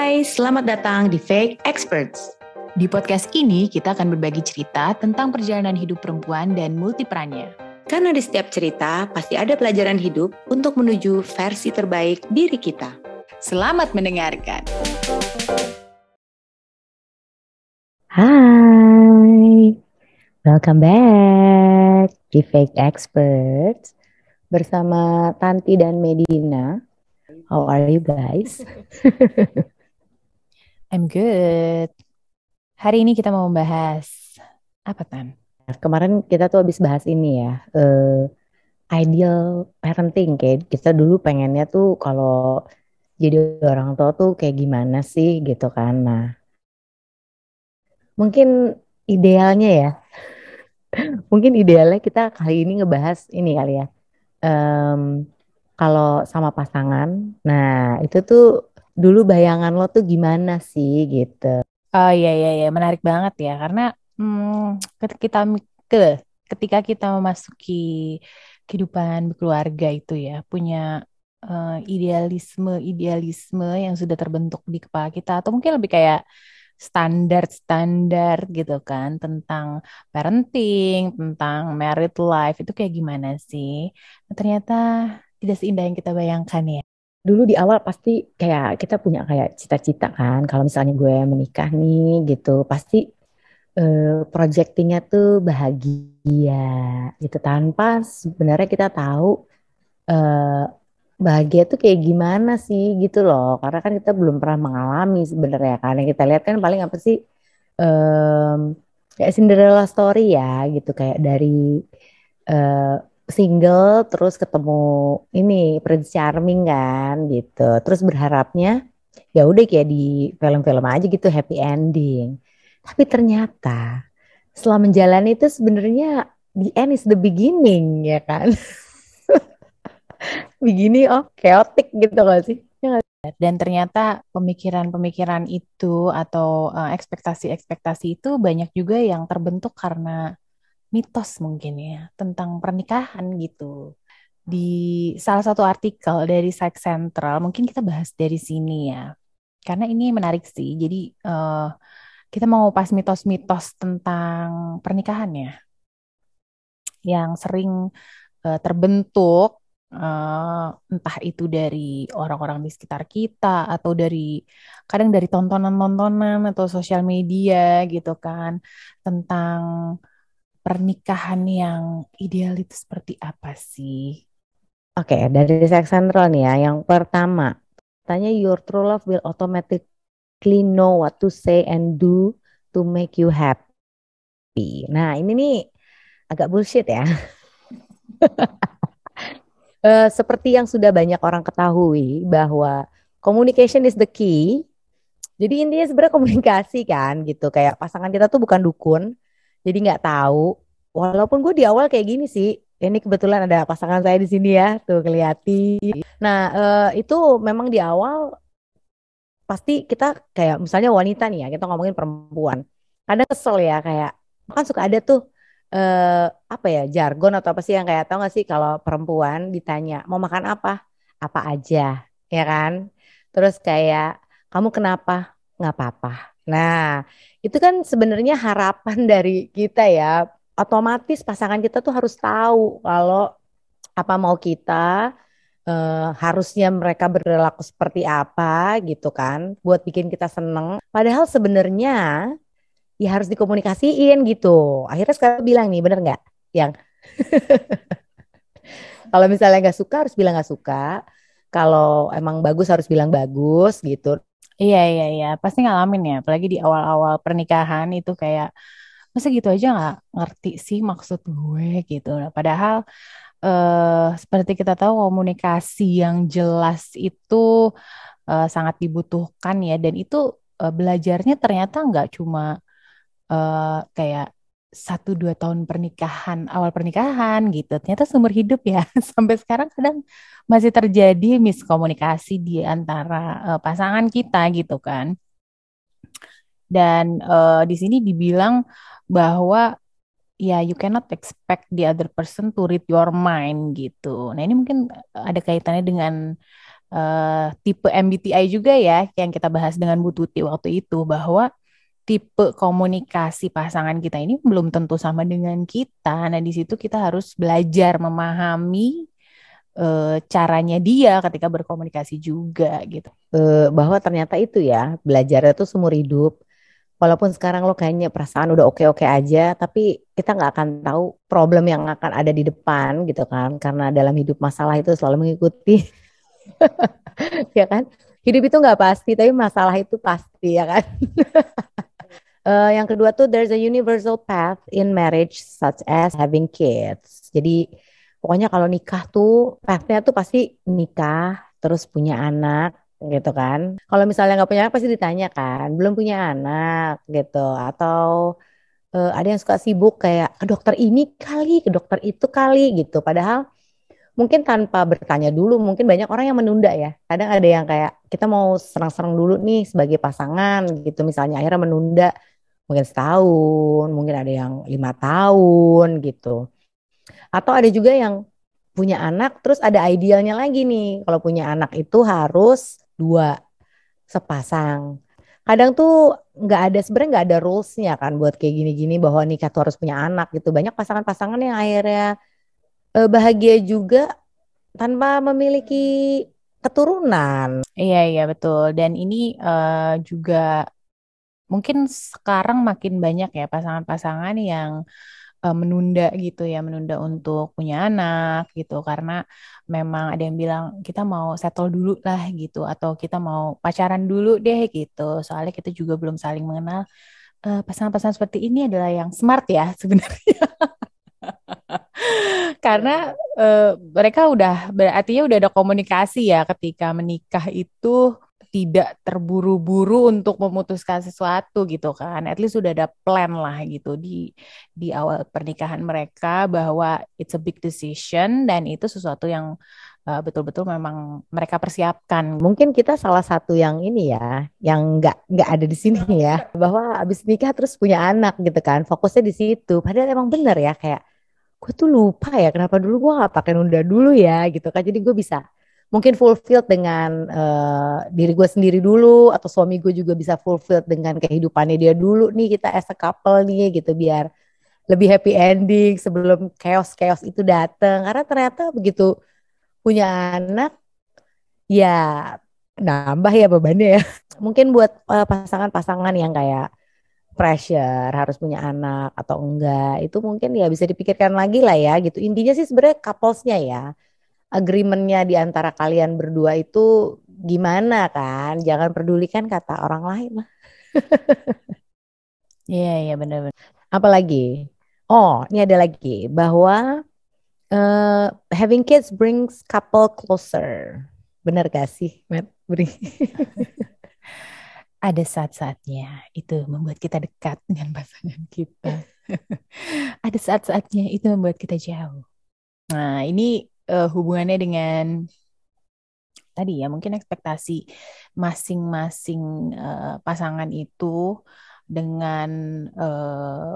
Hai, selamat datang di Fake Experts. Di podcast ini kita akan berbagi cerita tentang perjalanan hidup perempuan dan multiperannya. Karena di setiap cerita pasti ada pelajaran hidup untuk menuju versi terbaik diri kita. Selamat mendengarkan. Hai, welcome back di Fake Experts bersama Tanti dan Medina. How are you guys? I'm good. Hari ini kita mau membahas apa Tan? Kemarin kita tuh habis bahas ini ya, uh, ideal parenting kayak kita dulu pengennya tuh kalau jadi orang tua tuh kayak gimana sih gitu kan. Nah, mungkin idealnya ya, mungkin idealnya kita kali ini ngebahas ini kali ya. Um, kalau sama pasangan, nah itu tuh dulu bayangan lo tuh gimana sih gitu. Oh iya iya iya menarik banget ya karena hmm, kita ke ketika kita memasuki kehidupan berkeluarga itu ya punya uh, idealisme idealisme yang sudah terbentuk di kepala kita atau mungkin lebih kayak standar-standar gitu kan tentang parenting, tentang married life itu kayak gimana sih? Ternyata tidak seindah yang kita bayangkan ya. Dulu di awal pasti kayak kita punya kayak cita-cita kan, kalau misalnya gue menikah nih gitu, pasti uh, projectingnya tuh bahagia gitu. Tanpa sebenarnya kita tahu uh, bahagia tuh kayak gimana sih gitu loh, karena kan kita belum pernah mengalami sebenarnya kan, yang kita lihat kan paling apa sih um, kayak Cinderella story ya gitu. Kayak dari uh, single terus ketemu ini Prince Charming kan gitu. Terus berharapnya ya udah kayak di film-film aja gitu happy ending. Tapi ternyata setelah menjalani itu sebenarnya the end is the beginning ya kan. Begini oh chaotic gitu gak sih? Ya Dan ternyata pemikiran-pemikiran itu atau uh, ekspektasi-ekspektasi itu banyak juga yang terbentuk karena mitos mungkin ya tentang pernikahan gitu. Di salah satu artikel dari Psych Central, mungkin kita bahas dari sini ya. Karena ini menarik sih. Jadi uh, kita mau pas mitos-mitos tentang pernikahan ya. Yang sering uh, terbentuk uh, entah itu dari orang-orang di sekitar kita atau dari kadang dari tontonan-tontonan atau sosial media gitu kan tentang pernikahan yang ideal itu seperti apa sih? Oke, okay, dari Sex Central nih ya. Yang pertama, tanya your true love will automatically know what to say and do to make you happy. Nah, ini nih agak bullshit ya. uh, seperti yang sudah banyak orang ketahui bahwa communication is the key. Jadi intinya sebenarnya komunikasi kan gitu. Kayak pasangan kita tuh bukan dukun, jadi nggak tahu. Walaupun gue di awal kayak gini sih. Ini kebetulan ada pasangan saya di sini ya, tuh kelihati. Nah uh, itu memang di awal pasti kita kayak misalnya wanita nih ya, kita ngomongin perempuan. Kadang kesel ya kayak, kan suka ada tuh uh, apa ya jargon atau apa sih yang kayak tau gak sih kalau perempuan ditanya mau makan apa, apa aja, ya kan? Terus kayak kamu kenapa? Nggak apa-apa. Nah itu kan sebenarnya harapan dari kita ya. Otomatis pasangan kita tuh harus tahu kalau apa mau kita eh, harusnya mereka berlaku seperti apa gitu kan buat bikin kita seneng. Padahal sebenarnya ya harus dikomunikasiin gitu. Akhirnya sekarang bilang nih bener nggak? Yang kalau misalnya nggak suka harus bilang nggak suka. Kalau emang bagus harus bilang bagus gitu. Iya iya iya. Pasti ngalamin ya. Apalagi di awal-awal pernikahan itu kayak masa gitu aja nggak ngerti sih maksud gue? Gitu. Nah, padahal eh, seperti kita tahu komunikasi yang jelas itu eh, sangat dibutuhkan ya. Dan itu eh, belajarnya ternyata nggak cuma eh, kayak satu dua tahun pernikahan awal pernikahan gitu. Ternyata seumur hidup ya. Sampai sekarang kadang masih terjadi miskomunikasi di antara uh, pasangan kita gitu kan. Dan uh, di sini dibilang bahwa ya you cannot expect the other person to read your mind gitu. Nah ini mungkin ada kaitannya dengan uh, tipe MBTI juga ya yang kita bahas dengan Bu Tuti waktu itu bahwa tipe komunikasi pasangan kita ini belum tentu sama dengan kita. Nah, di situ kita harus belajar memahami uh, caranya dia ketika berkomunikasi juga gitu. Uh, bahwa ternyata itu ya, belajar itu seumur hidup. Walaupun sekarang lo kayaknya perasaan udah oke-oke aja, tapi kita nggak akan tahu problem yang akan ada di depan gitu kan. Karena dalam hidup masalah itu selalu mengikuti. ya kan? Hidup itu nggak pasti, tapi masalah itu pasti ya kan. uh, yang kedua tuh there's a universal path in marriage such as having kids. Jadi pokoknya kalau nikah tuh pathnya tuh pasti nikah, terus punya anak, gitu kan. Kalau misalnya nggak punya anak pasti ditanya kan, belum punya anak gitu, atau uh, ada yang suka sibuk kayak ke dokter ini kali, ke dokter itu kali gitu. Padahal mungkin tanpa bertanya dulu, mungkin banyak orang yang menunda ya. Kadang ada yang kayak kita mau serang-serang dulu nih sebagai pasangan gitu, misalnya akhirnya menunda mungkin setahun, mungkin ada yang lima tahun gitu. Atau ada juga yang punya anak, terus ada idealnya lagi nih. Kalau punya anak itu harus dua sepasang. Kadang tuh nggak ada sebenarnya nggak ada rulesnya kan buat kayak gini-gini bahwa nikah tuh harus punya anak gitu. Banyak pasangan-pasangan yang akhirnya uh, bahagia juga tanpa memiliki keturunan. Iya iya betul. Dan ini uh, juga mungkin sekarang makin banyak ya pasangan-pasangan yang uh, menunda gitu ya, menunda untuk punya anak gitu karena memang ada yang bilang kita mau settle dulu lah gitu atau kita mau pacaran dulu deh gitu. Soalnya kita juga belum saling mengenal. Uh, pasangan-pasangan seperti ini adalah yang smart ya sebenarnya. Karena uh, mereka udah berarti udah ada komunikasi ya ketika menikah itu tidak terburu-buru untuk memutuskan sesuatu gitu kan. At least sudah ada plan lah gitu di di awal pernikahan mereka bahwa it's a big decision dan itu sesuatu yang uh, betul-betul memang mereka persiapkan. Mungkin kita salah satu yang ini ya, yang nggak nggak ada di sini ya, bahwa abis nikah terus punya anak gitu kan, fokusnya di situ. Padahal emang bener ya kayak gue tuh lupa ya kenapa dulu gue gak pakai nunda dulu ya gitu kan jadi gue bisa mungkin fulfilled dengan uh, diri gue sendiri dulu atau suami gue juga bisa fulfilled dengan kehidupannya dia dulu nih kita as a couple nih gitu biar lebih happy ending sebelum chaos-chaos itu datang karena ternyata begitu punya anak ya nambah ya bebannya ya. Mungkin buat pasangan eh, pasangan-pasangan yang kayak pressure harus punya anak atau enggak itu mungkin ya bisa dipikirkan lagi lah ya gitu. Intinya sih sebenarnya couplesnya ya agreementnya di antara kalian berdua itu gimana kan? Jangan pedulikan kata orang lain lah. Iya, iya benar-benar. Apalagi? Oh, ini ada lagi bahwa uh, having kids brings couple closer. Benar gak sih, Matt? ada saat-saatnya itu membuat kita dekat dengan pasangan kita. ada saat-saatnya itu membuat kita jauh. Nah, ini uh, hubungannya dengan tadi ya mungkin ekspektasi masing-masing uh, pasangan itu dengan uh,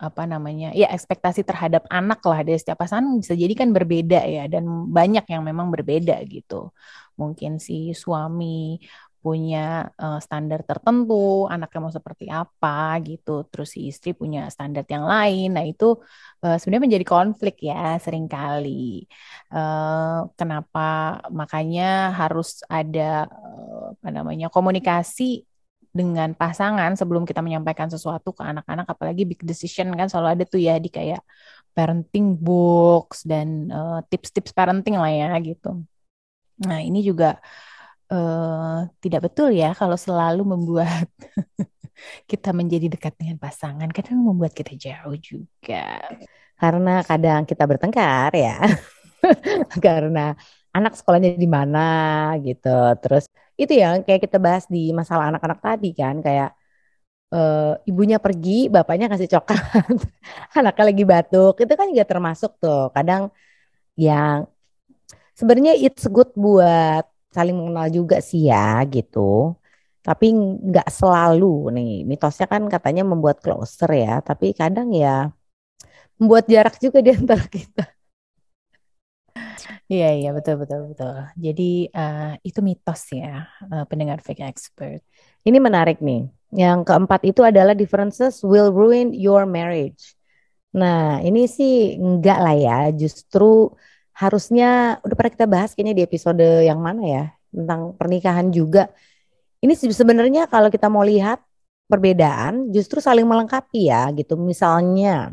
apa namanya ya ekspektasi terhadap anak lah dari setiap pasangan bisa jadi kan berbeda ya dan banyak yang memang berbeda gitu. Mungkin si suami punya uh, standar tertentu, anaknya mau seperti apa gitu, terus si istri punya standar yang lain. Nah itu uh, sebenarnya menjadi konflik ya sering kali. Uh, kenapa makanya harus ada uh, apa namanya komunikasi dengan pasangan sebelum kita menyampaikan sesuatu ke anak-anak, apalagi big decision kan selalu ada tuh ya di kayak parenting books dan tips-tips uh, parenting lah ya gitu. Nah ini juga uh, tidak betul ya kalau selalu membuat kita menjadi dekat dengan pasangan. Kadang membuat kita jauh juga. Karena kadang kita bertengkar ya. Karena anak sekolahnya di mana gitu. Terus itu ya kayak kita bahas di masalah anak-anak tadi kan. Kayak uh, ibunya pergi bapaknya kasih coklat. Anaknya lagi batuk. Itu kan juga termasuk tuh. Kadang yang sebenarnya it's good buat saling mengenal juga sih ya gitu. Tapi nggak selalu nih mitosnya kan katanya membuat closer ya, tapi kadang ya membuat jarak juga di antara kita. Iya, iya, betul, betul, betul. Jadi uh, itu mitos ya, uh, pendengar fake expert. Ini menarik nih. Yang keempat itu adalah differences will ruin your marriage. Nah, ini sih enggak lah ya. Justru harusnya udah pernah kita bahas kayaknya di episode yang mana ya tentang pernikahan juga. Ini sebenarnya kalau kita mau lihat perbedaan justru saling melengkapi ya gitu. Misalnya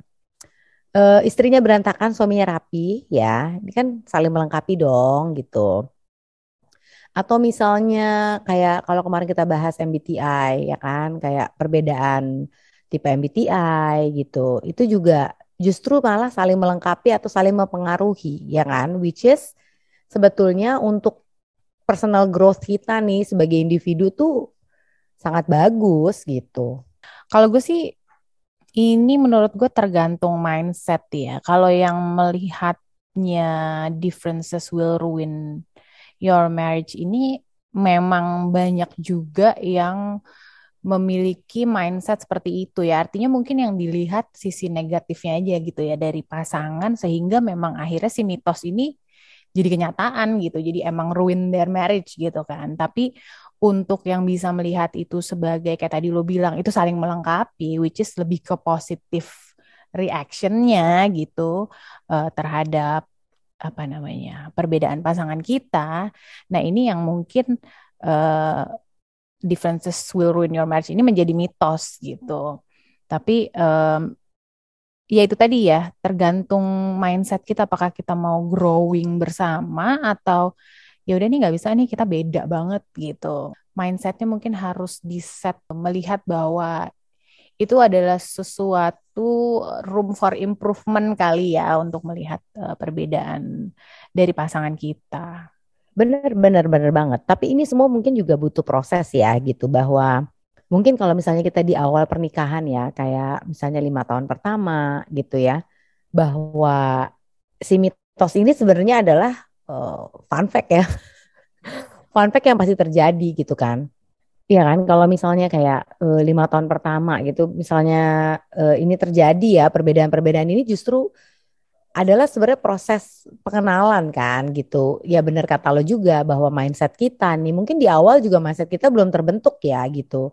uh, istrinya berantakan, suaminya rapi, ya, ini kan saling melengkapi dong gitu. Atau misalnya kayak kalau kemarin kita bahas MBTI ya kan, kayak perbedaan tipe MBTI gitu, itu juga justru malah saling melengkapi atau saling mempengaruhi ya kan, which is sebetulnya untuk personal growth kita nih sebagai individu tuh sangat bagus gitu. Kalau gue sih ini menurut gue tergantung mindset ya. Kalau yang melihatnya differences will ruin your marriage ini memang banyak juga yang memiliki mindset seperti itu ya. Artinya mungkin yang dilihat sisi negatifnya aja gitu ya dari pasangan sehingga memang akhirnya si mitos ini jadi kenyataan gitu. Jadi emang ruin their marriage gitu kan. Tapi untuk yang bisa melihat itu sebagai kayak tadi lo bilang itu saling melengkapi which is lebih ke positif reactionnya gitu uh, terhadap apa namanya perbedaan pasangan kita nah ini yang mungkin uh, differences will ruin your marriage. Ini menjadi mitos gitu. Tapi um, ya itu tadi ya tergantung mindset kita apakah kita mau growing bersama atau ya udah nih nggak bisa nih kita beda banget gitu. Mindsetnya mungkin harus di set melihat bahwa itu adalah sesuatu room for improvement kali ya untuk melihat uh, perbedaan dari pasangan kita. Bener, bener, bener banget. Tapi ini semua mungkin juga butuh proses ya gitu bahwa mungkin kalau misalnya kita di awal pernikahan ya kayak misalnya lima tahun pertama gitu ya bahwa si mitos ini sebenarnya adalah uh, fun fact ya. fun fact yang pasti terjadi gitu kan. Iya kan, kalau misalnya kayak uh, lima tahun pertama gitu, misalnya uh, ini terjadi ya perbedaan-perbedaan ini justru adalah sebenarnya proses pengenalan kan gitu. Ya benar kata lo juga bahwa mindset kita nih mungkin di awal juga mindset kita belum terbentuk ya gitu.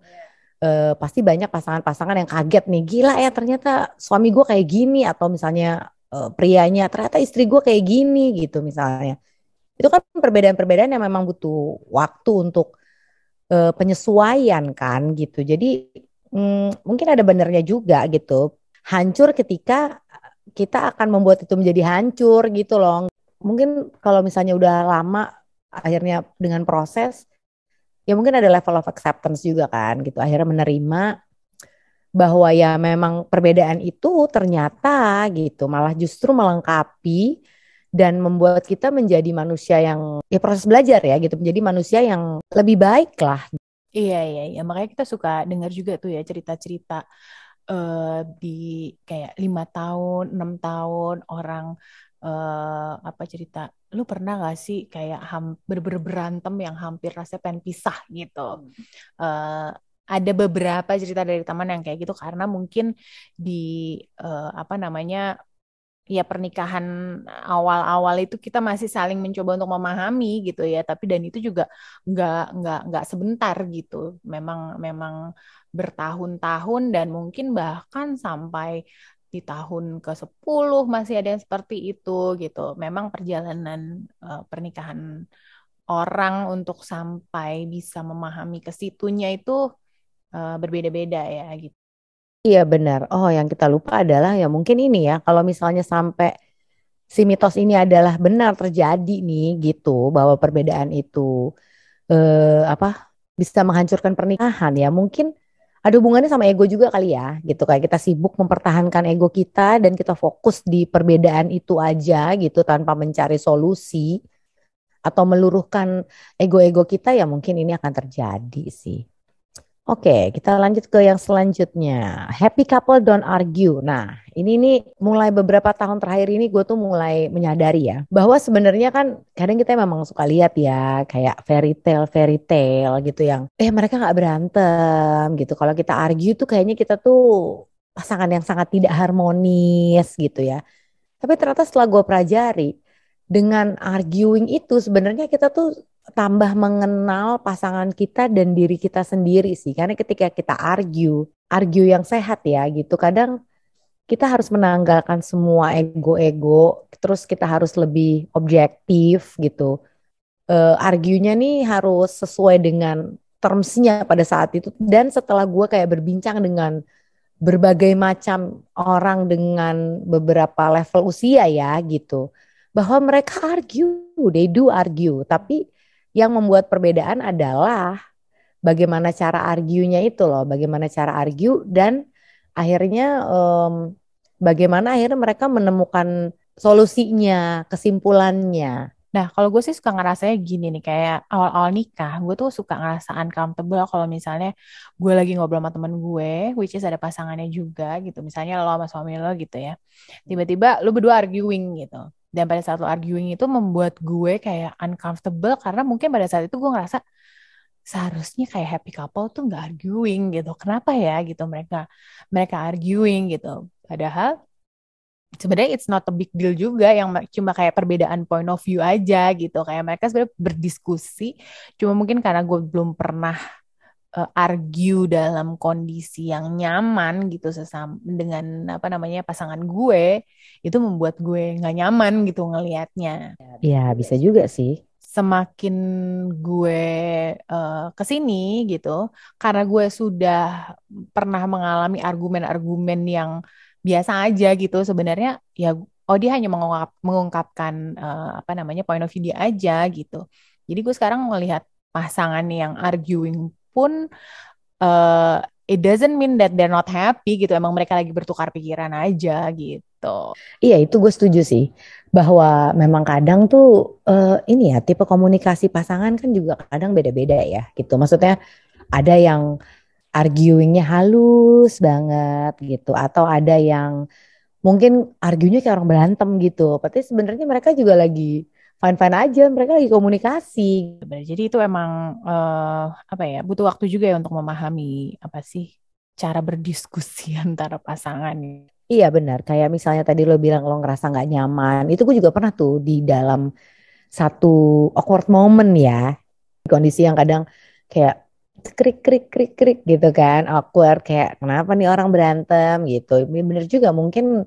Uh, pasti banyak pasangan-pasangan yang kaget nih, gila ya ternyata suami gue kayak gini atau misalnya uh, prianya ternyata istri gue kayak gini gitu misalnya itu kan perbedaan-perbedaan yang memang butuh waktu untuk uh, penyesuaian kan gitu. Jadi mm, mungkin ada benernya juga gitu. Hancur ketika kita akan membuat itu menjadi hancur gitu loh. Mungkin kalau misalnya udah lama akhirnya dengan proses ya mungkin ada level of acceptance juga kan gitu. Akhirnya menerima bahwa ya memang perbedaan itu ternyata gitu malah justru melengkapi dan membuat kita menjadi manusia yang ya proses belajar ya gitu menjadi manusia yang lebih baik lah. Iya iya iya makanya kita suka dengar juga tuh ya cerita-cerita uh, di kayak lima tahun enam tahun orang uh, apa cerita lu pernah gak sih kayak hampir ber berantem yang hampir rasanya pengen pisah gitu. Uh, ada beberapa cerita dari teman yang kayak gitu karena mungkin di uh, apa namanya ya pernikahan awal-awal itu kita masih saling mencoba untuk memahami gitu ya. Tapi dan itu juga nggak nggak nggak sebentar gitu. Memang memang bertahun-tahun dan mungkin bahkan sampai di tahun ke-10 masih ada yang seperti itu gitu. Memang perjalanan uh, pernikahan orang untuk sampai bisa memahami ke situnya itu uh, berbeda-beda ya gitu Iya benar. Oh, yang kita lupa adalah ya mungkin ini ya, kalau misalnya sampai si mitos ini adalah benar terjadi nih gitu, bahwa perbedaan itu eh, apa bisa menghancurkan pernikahan ya, mungkin ada hubungannya sama ego juga kali ya, gitu kayak kita sibuk mempertahankan ego kita dan kita fokus di perbedaan itu aja gitu tanpa mencari solusi atau meluruhkan ego-ego kita ya mungkin ini akan terjadi sih. Oke, kita lanjut ke yang selanjutnya. Happy couple don't argue. Nah, ini nih mulai beberapa tahun terakhir ini gue tuh mulai menyadari ya bahwa sebenarnya kan kadang kita memang suka lihat ya kayak fairy tale fairy tale gitu yang eh mereka nggak berantem gitu. Kalau kita argue tuh kayaknya kita tuh pasangan yang sangat tidak harmonis gitu ya. Tapi ternyata setelah gue pelajari dengan arguing itu sebenarnya kita tuh tambah mengenal pasangan kita dan diri kita sendiri sih. Karena ketika kita argue, argue yang sehat ya gitu. Kadang kita harus menanggalkan semua ego-ego, terus kita harus lebih objektif gitu. Uh, argunya nih harus sesuai dengan termsnya pada saat itu. Dan setelah gue kayak berbincang dengan berbagai macam orang dengan beberapa level usia ya gitu, bahwa mereka argue, they do argue, tapi yang membuat perbedaan adalah bagaimana cara arguenya itu loh, bagaimana cara argue dan akhirnya um, bagaimana akhirnya mereka menemukan solusinya, kesimpulannya. Nah, kalau gue sih suka ngerasanya gini nih, kayak awal-awal nikah, gue tuh suka ngerasa uncomfortable kalau misalnya gue lagi ngobrol sama temen gue, which is ada pasangannya juga gitu, misalnya lo sama suami lo gitu ya, tiba-tiba lo berdua arguing gitu dan pada saat lo arguing itu membuat gue kayak uncomfortable karena mungkin pada saat itu gue ngerasa seharusnya kayak happy couple tuh nggak arguing gitu. Kenapa ya? Gitu mereka mereka arguing gitu. Padahal sebenarnya it's not a big deal juga yang cuma kayak perbedaan point of view aja gitu. Kayak mereka sebenarnya berdiskusi cuma mungkin karena gue belum pernah uh, argue dalam kondisi yang nyaman gitu sesama dengan apa namanya pasangan gue itu membuat gue nggak nyaman gitu ngelihatnya. Ya bisa juga sih. Semakin gue uh, ke sini gitu, karena gue sudah pernah mengalami argumen-argumen yang biasa aja gitu sebenarnya ya oh dia hanya mengungkap, mengungkapkan uh, apa namanya point of view dia aja gitu. Jadi gue sekarang melihat pasangan yang arguing pun uh, it doesn't mean that they're not happy gitu. Emang mereka lagi bertukar pikiran aja gitu. Iya itu gue setuju sih bahwa memang kadang tuh uh, ini ya tipe komunikasi pasangan kan juga kadang beda-beda ya gitu. Maksudnya ada yang arguingnya halus banget gitu atau ada yang mungkin argunya kayak orang berantem gitu. Berarti sebenarnya mereka juga lagi fine-fine aja mereka lagi komunikasi. Jadi itu emang uh, apa ya butuh waktu juga ya untuk memahami apa sih cara berdiskusi antara pasangan. Iya benar. Kayak misalnya tadi lo bilang lo ngerasa nggak nyaman itu gue juga pernah tuh di dalam satu awkward moment ya. Kondisi yang kadang kayak krik krik krik krik gitu kan awkward kayak kenapa nih orang berantem? gitu. Bener juga mungkin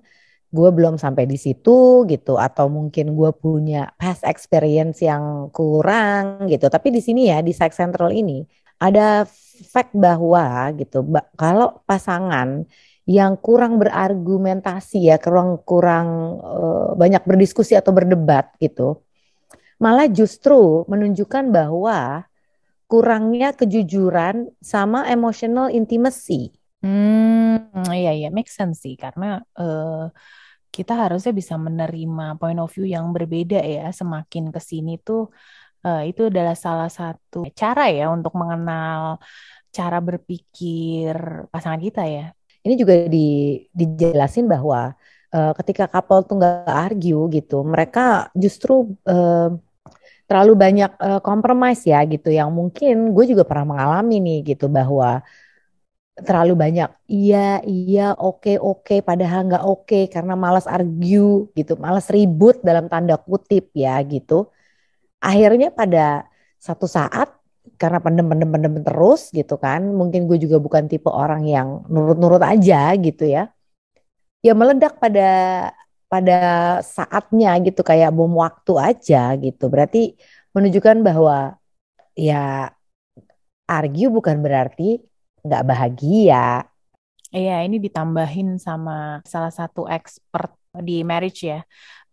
gue belum sampai di situ gitu atau mungkin gue punya past experience yang kurang gitu. Tapi di sini ya di Psych Central ini ada fact bahwa gitu kalau pasangan yang kurang berargumentasi ya kurang kurang uh, banyak berdiskusi atau berdebat gitu malah justru menunjukkan bahwa kurangnya kejujuran sama emotional intimacy. Hmm, iya iya make sense sih karena uh, kita harusnya bisa menerima point of view yang berbeda ya. Semakin ke sini tuh uh, itu adalah salah satu cara ya untuk mengenal cara berpikir pasangan kita ya. Ini juga di, dijelasin bahwa uh, ketika couple tuh nggak argue gitu, mereka justru uh, terlalu banyak uh, ya gitu. Yang mungkin gue juga pernah mengalami nih gitu bahwa terlalu banyak iya iya oke okay, oke okay, padahal nggak oke okay, karena malas argue gitu. Malas ribut dalam tanda kutip ya gitu. Akhirnya pada satu saat karena pendem pendem pendem terus gitu kan mungkin gue juga bukan tipe orang yang nurut-nurut aja gitu ya. Ya meledak pada pada saatnya gitu kayak bom waktu aja gitu. Berarti menunjukkan bahwa ya argue bukan berarti nggak bahagia. Iya, ini ditambahin sama salah satu expert di marriage ya,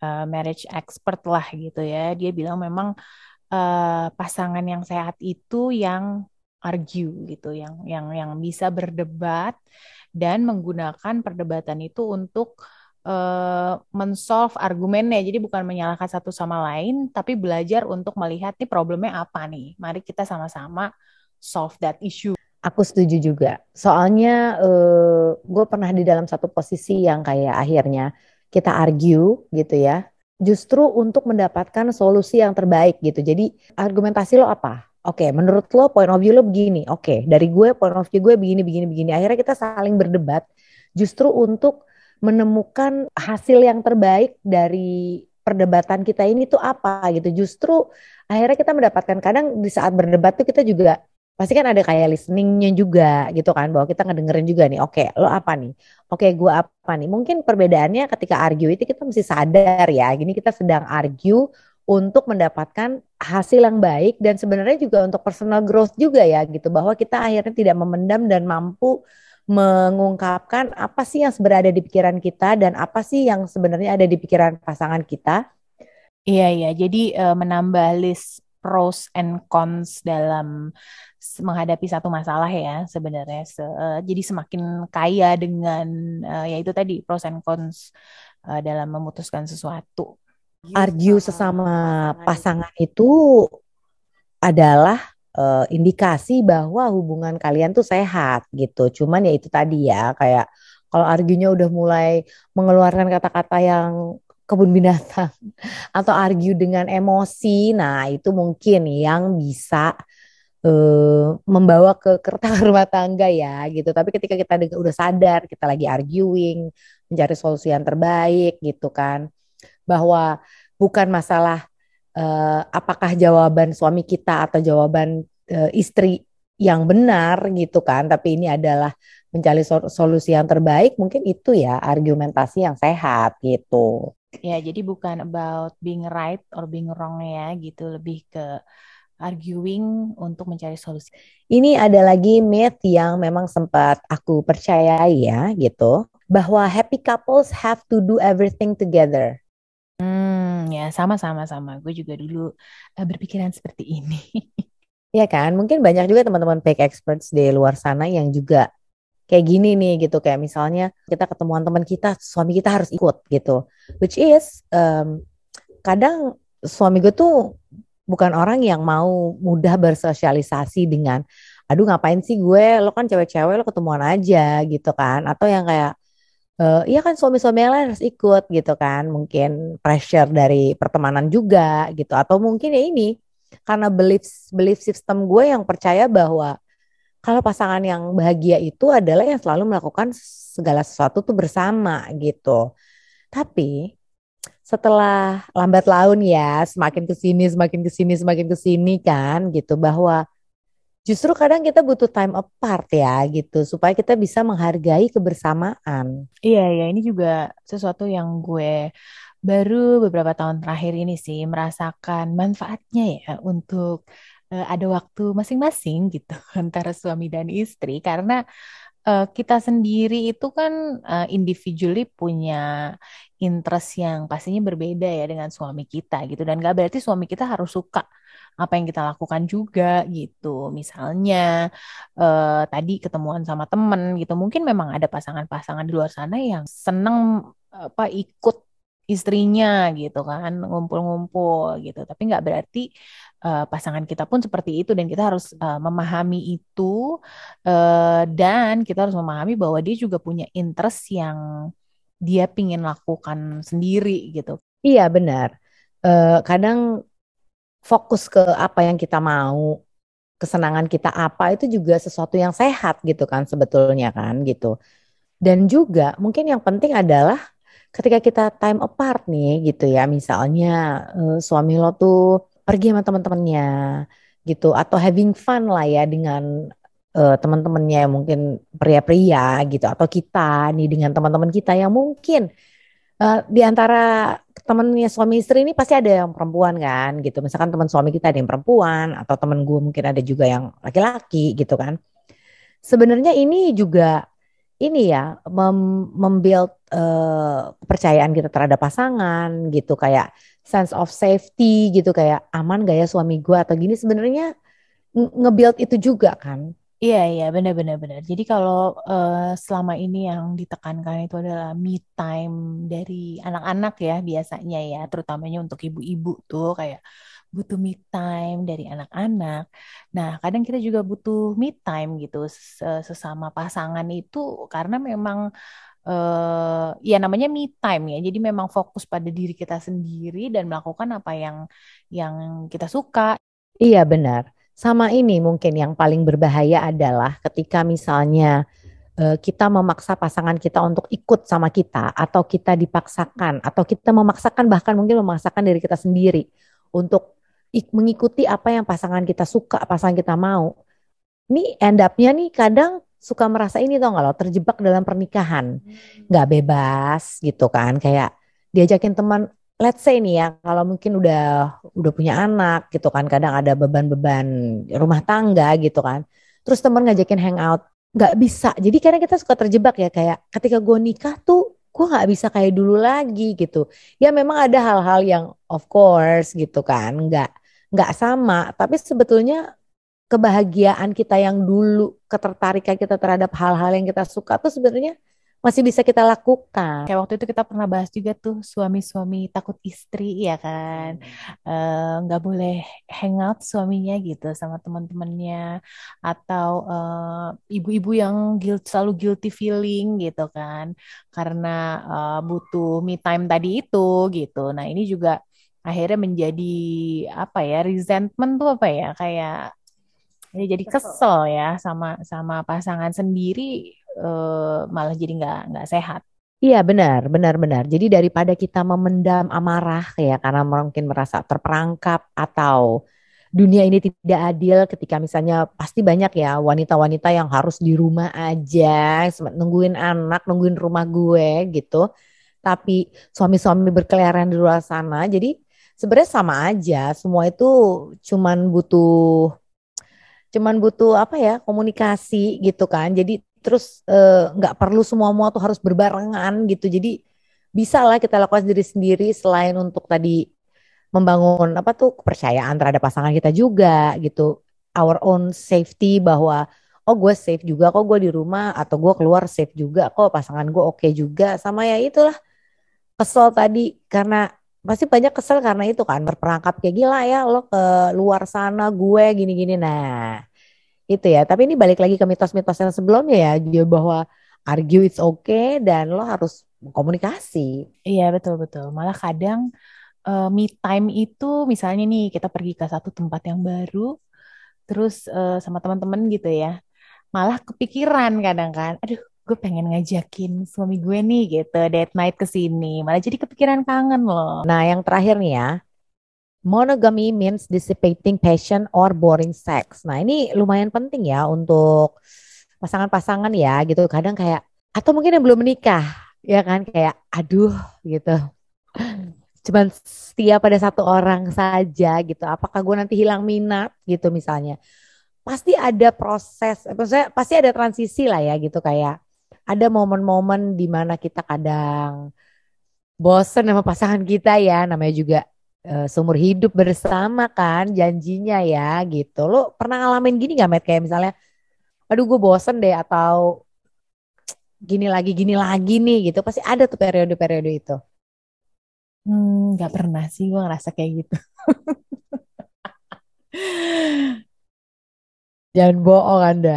uh, marriage expert lah gitu ya. Dia bilang memang uh, pasangan yang sehat itu yang argue gitu, yang yang yang bisa berdebat dan menggunakan perdebatan itu untuk uh, mensolve argumennya. Jadi bukan menyalahkan satu sama lain, tapi belajar untuk melihat nih problemnya apa nih. Mari kita sama-sama solve that issue. Aku setuju juga. Soalnya uh, eh, gue pernah di dalam satu posisi yang kayak akhirnya kita argue gitu ya. Justru untuk mendapatkan solusi yang terbaik gitu. Jadi argumentasi lo apa? Oke, okay, menurut lo point of view lo begini. Oke, okay, dari gue point of view gue begini, begini, begini. Akhirnya kita saling berdebat justru untuk menemukan hasil yang terbaik dari perdebatan kita ini tuh apa gitu. Justru akhirnya kita mendapatkan kadang di saat berdebat tuh kita juga pasti kan ada kayak listeningnya juga gitu kan bahwa kita ngedengerin juga nih oke okay, lo apa nih? Oke okay, gue apa nih? Mungkin perbedaannya ketika argue itu kita mesti sadar ya gini kita sedang argue untuk mendapatkan hasil yang baik dan sebenarnya juga untuk personal growth juga ya gitu. Bahwa kita akhirnya tidak memendam dan mampu mengungkapkan apa sih yang sebenarnya ada di pikiran kita dan apa sih yang sebenarnya ada di pikiran pasangan kita. Iya, iya. Jadi uh, menambah list pros and cons dalam menghadapi satu masalah ya sebenarnya. Se uh, jadi semakin kaya dengan uh, ya itu tadi pros and cons uh, dalam memutuskan sesuatu. Argue sesama pasangan itu adalah uh, indikasi bahwa hubungan kalian tuh sehat gitu. Cuman ya itu tadi ya kayak kalau argunya udah mulai mengeluarkan kata-kata yang kebun binatang atau argue dengan emosi. Nah, itu mungkin yang bisa uh, membawa ke kertas rumah tangga ya gitu. Tapi ketika kita udah sadar kita lagi arguing, mencari solusi yang terbaik gitu kan. Bahwa bukan masalah uh, apakah jawaban suami kita atau jawaban uh, istri yang benar gitu kan, tapi ini adalah mencari solusi yang terbaik, mungkin itu ya argumentasi yang sehat gitu. Ya, jadi bukan about being right or being wrong ya gitu, lebih ke arguing untuk mencari solusi. Ini ada lagi myth yang memang sempat aku percayai ya gitu, bahwa happy couples have to do everything together. Hmm, ya sama-sama sama. Gue juga dulu uh, berpikiran seperti ini. ya kan, mungkin banyak juga teman-teman fake experts di luar sana yang juga kayak gini nih gitu kayak misalnya kita ketemuan teman kita suami kita harus ikut gitu. Which is um, kadang suami gue tuh bukan orang yang mau mudah bersosialisasi dengan aduh ngapain sih gue? Lo kan cewek-cewek lo ketemuan aja gitu kan. Atau yang kayak uh, iya kan suami-suami lain harus ikut gitu kan. Mungkin pressure dari pertemanan juga gitu. Atau mungkin ya ini karena belief belief system gue yang percaya bahwa kalau pasangan yang bahagia itu adalah yang selalu melakukan segala sesuatu tuh bersama gitu. Tapi setelah lambat laun ya, semakin ke sini, semakin ke sini, semakin ke sini kan gitu bahwa justru kadang kita butuh time apart ya gitu supaya kita bisa menghargai kebersamaan. Iya ya, ini juga sesuatu yang gue baru beberapa tahun terakhir ini sih merasakan manfaatnya ya untuk uh, ada waktu masing-masing gitu antara suami dan istri. Karena uh, kita sendiri itu kan uh, individually punya interest yang pastinya berbeda ya dengan suami kita gitu. Dan gak berarti suami kita harus suka apa yang kita lakukan juga gitu. Misalnya uh, tadi ketemuan sama temen gitu. Mungkin memang ada pasangan-pasangan di luar sana yang seneng apa ikut istrinya gitu kan ngumpul-ngumpul gitu. Tapi nggak berarti uh, pasangan kita pun seperti itu dan kita harus uh, memahami itu uh, dan kita harus memahami bahwa dia juga punya interest yang dia pingin lakukan sendiri gitu. Iya benar. Uh, kadang fokus ke apa yang kita mau kesenangan kita apa itu juga sesuatu yang sehat gitu kan sebetulnya kan gitu. Dan juga mungkin yang penting adalah ketika kita time apart nih gitu ya misalnya uh, suami lo tuh pergi sama teman-temannya gitu. Atau having fun lah ya dengan uh, teman-temannya mungkin pria-pria gitu. Atau kita nih dengan teman-teman kita yang mungkin uh, di antara temennya suami istri ini pasti ada yang perempuan kan gitu. Misalkan teman suami kita ada yang perempuan atau teman gue mungkin ada juga yang laki-laki gitu kan. Sebenarnya ini juga ini ya mem membuild uh, kepercayaan kita terhadap pasangan gitu. Kayak sense of safety gitu kayak aman gak ya suami gue atau gini sebenarnya nge-build itu juga kan Iya, iya, benar-benar benar. Jadi kalau uh, selama ini yang ditekankan itu adalah me time dari anak-anak ya biasanya ya, terutamanya untuk ibu-ibu tuh kayak butuh me time dari anak-anak. Nah, kadang kita juga butuh me time gitu sesama pasangan itu karena memang uh, ya namanya me time ya. Jadi memang fokus pada diri kita sendiri dan melakukan apa yang yang kita suka. Iya, benar. Sama ini mungkin yang paling berbahaya adalah ketika misalnya uh, kita memaksa pasangan kita untuk ikut sama kita atau kita dipaksakan atau kita memaksakan bahkan mungkin memaksakan diri kita sendiri untuk mengikuti apa yang pasangan kita suka, pasangan kita mau. Ini end up-nya nih kadang suka merasa ini tau nggak lo terjebak dalam pernikahan, nggak bebas gitu kan, kayak diajakin teman, let's say nih ya, kalau mungkin udah udah punya anak gitu kan, kadang ada beban-beban rumah tangga gitu kan, terus teman ngajakin hangout, nggak bisa. Jadi karena kita suka terjebak ya kayak ketika gue nikah tuh gue nggak bisa kayak dulu lagi gitu. Ya memang ada hal-hal yang of course gitu kan, nggak nggak sama. Tapi sebetulnya kebahagiaan kita yang dulu, ketertarikan kita terhadap hal-hal yang kita suka tuh sebenarnya masih bisa kita lakukan. Kayak waktu itu kita pernah bahas juga tuh suami-suami takut istri ya kan, eh, nggak uh, boleh hangout suaminya gitu sama teman-temannya, atau eh, ibu-ibu uh, yang guilt selalu guilty feeling gitu kan, karena uh, butuh me time tadi itu gitu. Nah ini juga akhirnya menjadi apa ya resentment tuh apa ya kayak ini jadi kesel ya sama sama pasangan sendiri uh, malah jadi nggak nggak sehat. Iya benar, benar, benar. Jadi daripada kita memendam amarah ya karena mungkin merasa terperangkap atau dunia ini tidak adil ketika misalnya pasti banyak ya wanita-wanita yang harus di rumah aja nungguin anak, nungguin rumah gue gitu. Tapi suami-suami berkeliaran di luar sana. Jadi sebenarnya sama aja, semua itu cuman butuh cuman butuh apa ya komunikasi gitu kan. Jadi terus eh, nggak perlu semua semua tuh harus berbarengan gitu. Jadi bisa lah kita lakukan sendiri sendiri selain untuk tadi membangun apa tuh kepercayaan terhadap pasangan kita juga gitu. Our own safety bahwa oh gue safe juga kok gue di rumah atau gue keluar safe juga kok pasangan gue oke okay juga. Sama ya itulah kesel tadi karena pasti banyak kesel karena itu kan berperangkap kayak gila ya lo ke luar sana gue gini-gini nah itu ya. Tapi ini balik lagi ke mitos-mitos yang sebelumnya ya, dia bahwa argue it's okay dan lo harus komunikasi. Iya betul betul. Malah kadang uh, me time itu misalnya nih kita pergi ke satu tempat yang baru, terus uh, sama teman-teman gitu ya, malah kepikiran kadang kan, aduh gue pengen ngajakin suami gue nih gitu date night ke sini, malah jadi kepikiran kangen loh. Nah yang terakhir nih ya, monogamy means dissipating passion or boring sex. Nah, ini lumayan penting ya untuk pasangan-pasangan ya gitu. Kadang kayak atau mungkin yang belum menikah ya kan kayak aduh gitu. Cuman setia pada satu orang saja gitu. Apakah gue nanti hilang minat gitu misalnya. Pasti ada proses, maksudnya pasti ada transisi lah ya gitu kayak ada momen-momen di mana kita kadang bosen sama pasangan kita ya namanya juga uh, seumur hidup bersama kan janjinya ya gitu. Lo pernah ngalamin gini gak Matt? Kayak misalnya, aduh gue bosen deh atau gini lagi gini lagi nih gitu. Pasti ada tuh periode-periode itu. Hmm, gak pernah sih gue ngerasa kayak gitu. Jangan bohong Anda.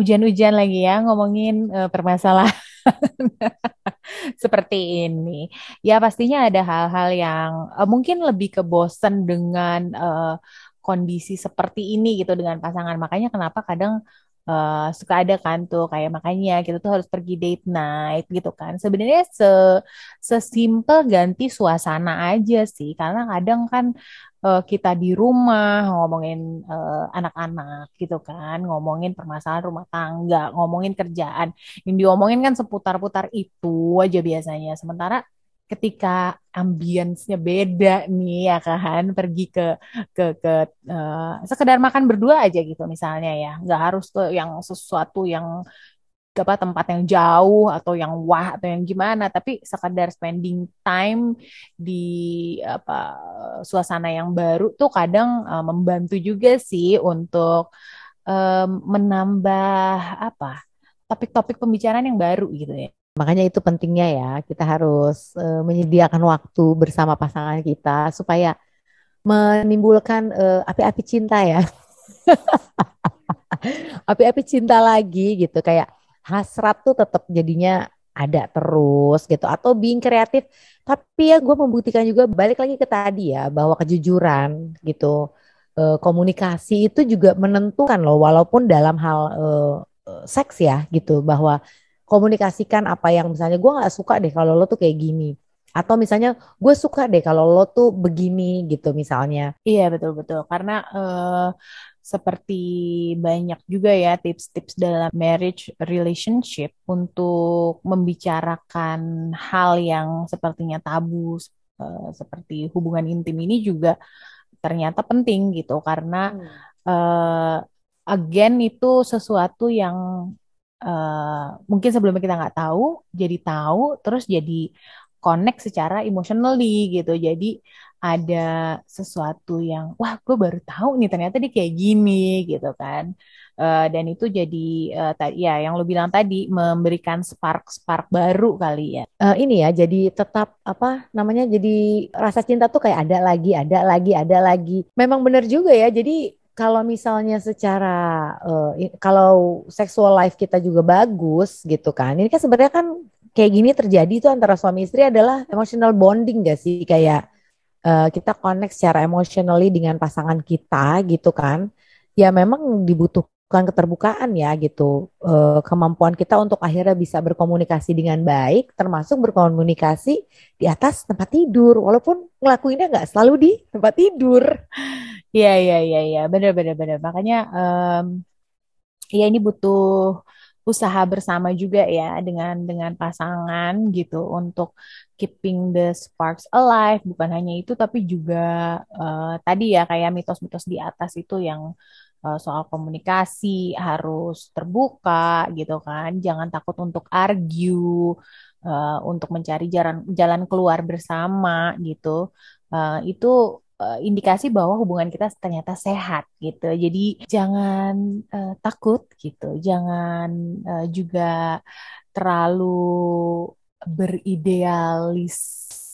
Hujan-hujan lagi ya ngomongin uh, permasalahan seperti ini. Ya pastinya ada hal-hal yang uh, mungkin lebih ke bosen dengan uh, kondisi seperti ini gitu dengan pasangan. Makanya kenapa kadang uh, suka ada kan tuh kayak makanya kita tuh harus pergi date night gitu kan. Sebenarnya se sesimpel ganti suasana aja sih. Karena kadang kan uh, kita di rumah ngomongin uh, anak-anak gitu kan, ngomongin permasalahan rumah tangga, ngomongin kerjaan. Yang diomongin kan seputar-putar itu aja biasanya. Sementara ketika ambience-nya beda nih ya kan? Pergi ke ke ke uh, sekedar makan berdua aja gitu misalnya ya. Nggak harus ke yang sesuatu yang apa tempat yang jauh atau yang wah atau yang gimana. Tapi sekadar spending time di apa suasana yang baru tuh kadang uh, membantu juga sih untuk um, menambah apa topik-topik pembicaraan yang baru gitu ya makanya itu pentingnya ya kita harus uh, menyediakan waktu bersama pasangan kita supaya menimbulkan uh, api-api cinta ya. Api-api cinta lagi gitu kayak hasrat tuh tetap jadinya ada terus gitu. Atau being kreatif tapi ya gue membuktikan juga balik lagi ke tadi ya bahwa kejujuran gitu eh, komunikasi itu juga menentukan loh walaupun dalam hal eh, seks ya gitu bahwa komunikasikan apa yang misalnya gue nggak suka deh kalau lo tuh kayak gini. Atau misalnya gue suka deh kalau lo tuh begini gitu misalnya. Iya betul betul. Karena uh, seperti banyak juga ya tips-tips dalam marriage relationship untuk membicarakan hal yang sepertinya tabu uh, seperti hubungan intim ini juga ternyata penting gitu. Karena hmm. uh, again itu sesuatu yang uh, mungkin sebelumnya kita nggak tahu jadi tahu terus jadi connect secara emotionally gitu. Jadi ada sesuatu yang wah gue baru tahu nih ternyata dia kayak gini gitu kan. Uh, dan itu jadi uh, ya yang lo bilang tadi memberikan spark spark baru kali ya. Uh, ini ya jadi tetap apa namanya jadi rasa cinta tuh kayak ada lagi ada lagi ada lagi. Memang benar juga ya. Jadi kalau misalnya secara uh, kalau sexual life kita juga bagus gitu kan. Ini kan sebenarnya kan kayak gini terjadi itu antara suami istri adalah emotional bonding gak sih kayak uh, kita connect secara emotionally dengan pasangan kita gitu kan ya memang dibutuhkan keterbukaan ya gitu. Uh, kemampuan kita untuk akhirnya bisa berkomunikasi dengan baik termasuk berkomunikasi di atas tempat tidur. Walaupun ngelakuinnya nggak selalu di tempat tidur. Iya iya iya iya. Benar benar benar. Makanya um, ya ini butuh usaha bersama juga ya dengan dengan pasangan gitu untuk keeping the sparks alive. Bukan hanya itu tapi juga uh, tadi ya kayak mitos-mitos di atas itu yang uh, soal komunikasi harus terbuka gitu kan. Jangan takut untuk argue uh, untuk mencari jalan jalan keluar bersama gitu. Uh, itu indikasi bahwa hubungan kita ternyata sehat gitu. Jadi jangan uh, takut gitu, jangan uh, juga terlalu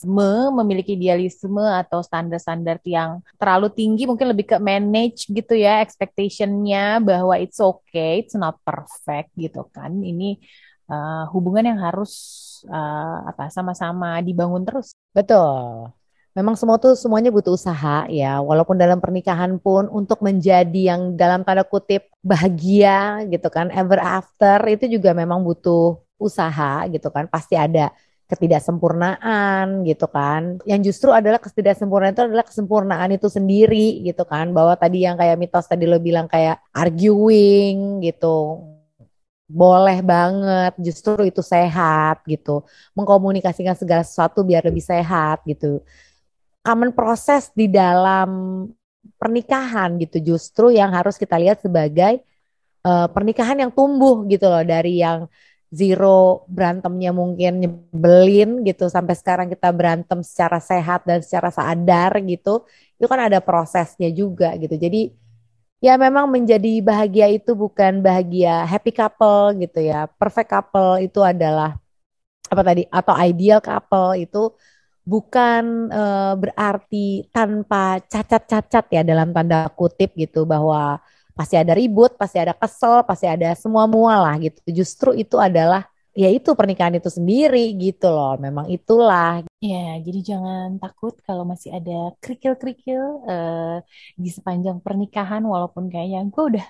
beridealisme, memiliki idealisme atau standar-standar yang terlalu tinggi, mungkin lebih ke manage gitu ya, expectationnya bahwa it's okay, it's not perfect gitu kan. Ini uh, hubungan yang harus uh, apa sama-sama dibangun terus. Betul memang semua tuh semuanya butuh usaha ya walaupun dalam pernikahan pun untuk menjadi yang dalam tanda kutip bahagia gitu kan ever after itu juga memang butuh usaha gitu kan pasti ada ketidaksempurnaan gitu kan. Yang justru adalah ketidaksempurnaan itu adalah kesempurnaan itu sendiri gitu kan. Bahwa tadi yang kayak mitos tadi lo bilang kayak arguing gitu. Boleh banget justru itu sehat gitu. Mengkomunikasikan segala sesuatu biar lebih sehat gitu. Common proses di dalam pernikahan gitu justru yang harus kita lihat sebagai uh, pernikahan yang tumbuh gitu loh dari yang zero berantemnya mungkin nyebelin gitu sampai sekarang kita berantem secara sehat dan secara sadar gitu itu kan ada prosesnya juga gitu. Jadi ya memang menjadi bahagia itu bukan bahagia happy couple gitu ya. Perfect couple itu adalah apa tadi atau ideal couple itu bukan uh, berarti tanpa cacat-cacat ya dalam tanda kutip gitu bahwa pasti ada ribut, pasti ada kesel, pasti ada semua mualah gitu. Justru itu adalah ya itu pernikahan itu sendiri gitu loh. Memang itulah. Ya, jadi jangan takut kalau masih ada kerikil-kerikil uh, di sepanjang pernikahan walaupun kayaknya gue udah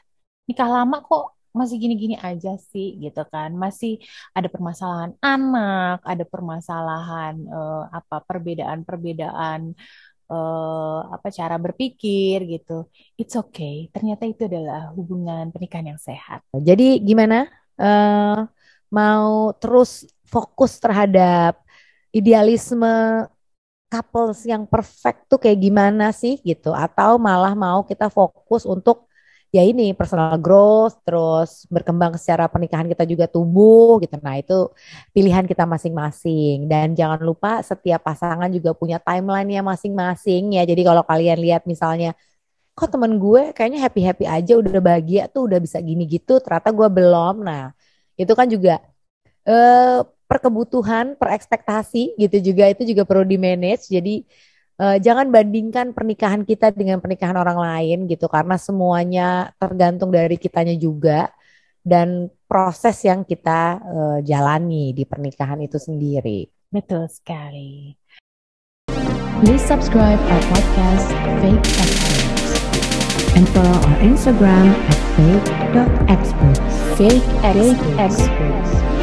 nikah lama kok masih gini-gini aja sih gitu kan masih ada permasalahan anak ada permasalahan uh, apa perbedaan-perbedaan uh, apa cara berpikir gitu. It's okay. Ternyata itu adalah hubungan pernikahan yang sehat. Jadi gimana? Uh, mau terus fokus terhadap idealisme couples yang perfect tuh kayak gimana sih gitu? Atau malah mau kita fokus untuk ya ini personal growth terus berkembang secara pernikahan kita juga tumbuh gitu. Nah itu pilihan kita masing-masing. Dan jangan lupa setiap pasangan juga punya timeline-nya masing-masing ya. Jadi kalau kalian lihat misalnya kok temen gue kayaknya happy happy aja udah bahagia tuh udah bisa gini gitu ternyata gue belum. Nah itu kan juga eh, perkebutuhan per ekspektasi gitu juga itu juga perlu di manage. Jadi uh, jangan bandingkan pernikahan kita dengan pernikahan orang lain gitu karena semuanya tergantung dari kitanya juga dan proses yang kita uh, jalani di pernikahan itu sendiri. Betul sekali. Please subscribe our podcast Fake Excellence. and follow our Instagram at fake.experts. Fake experts.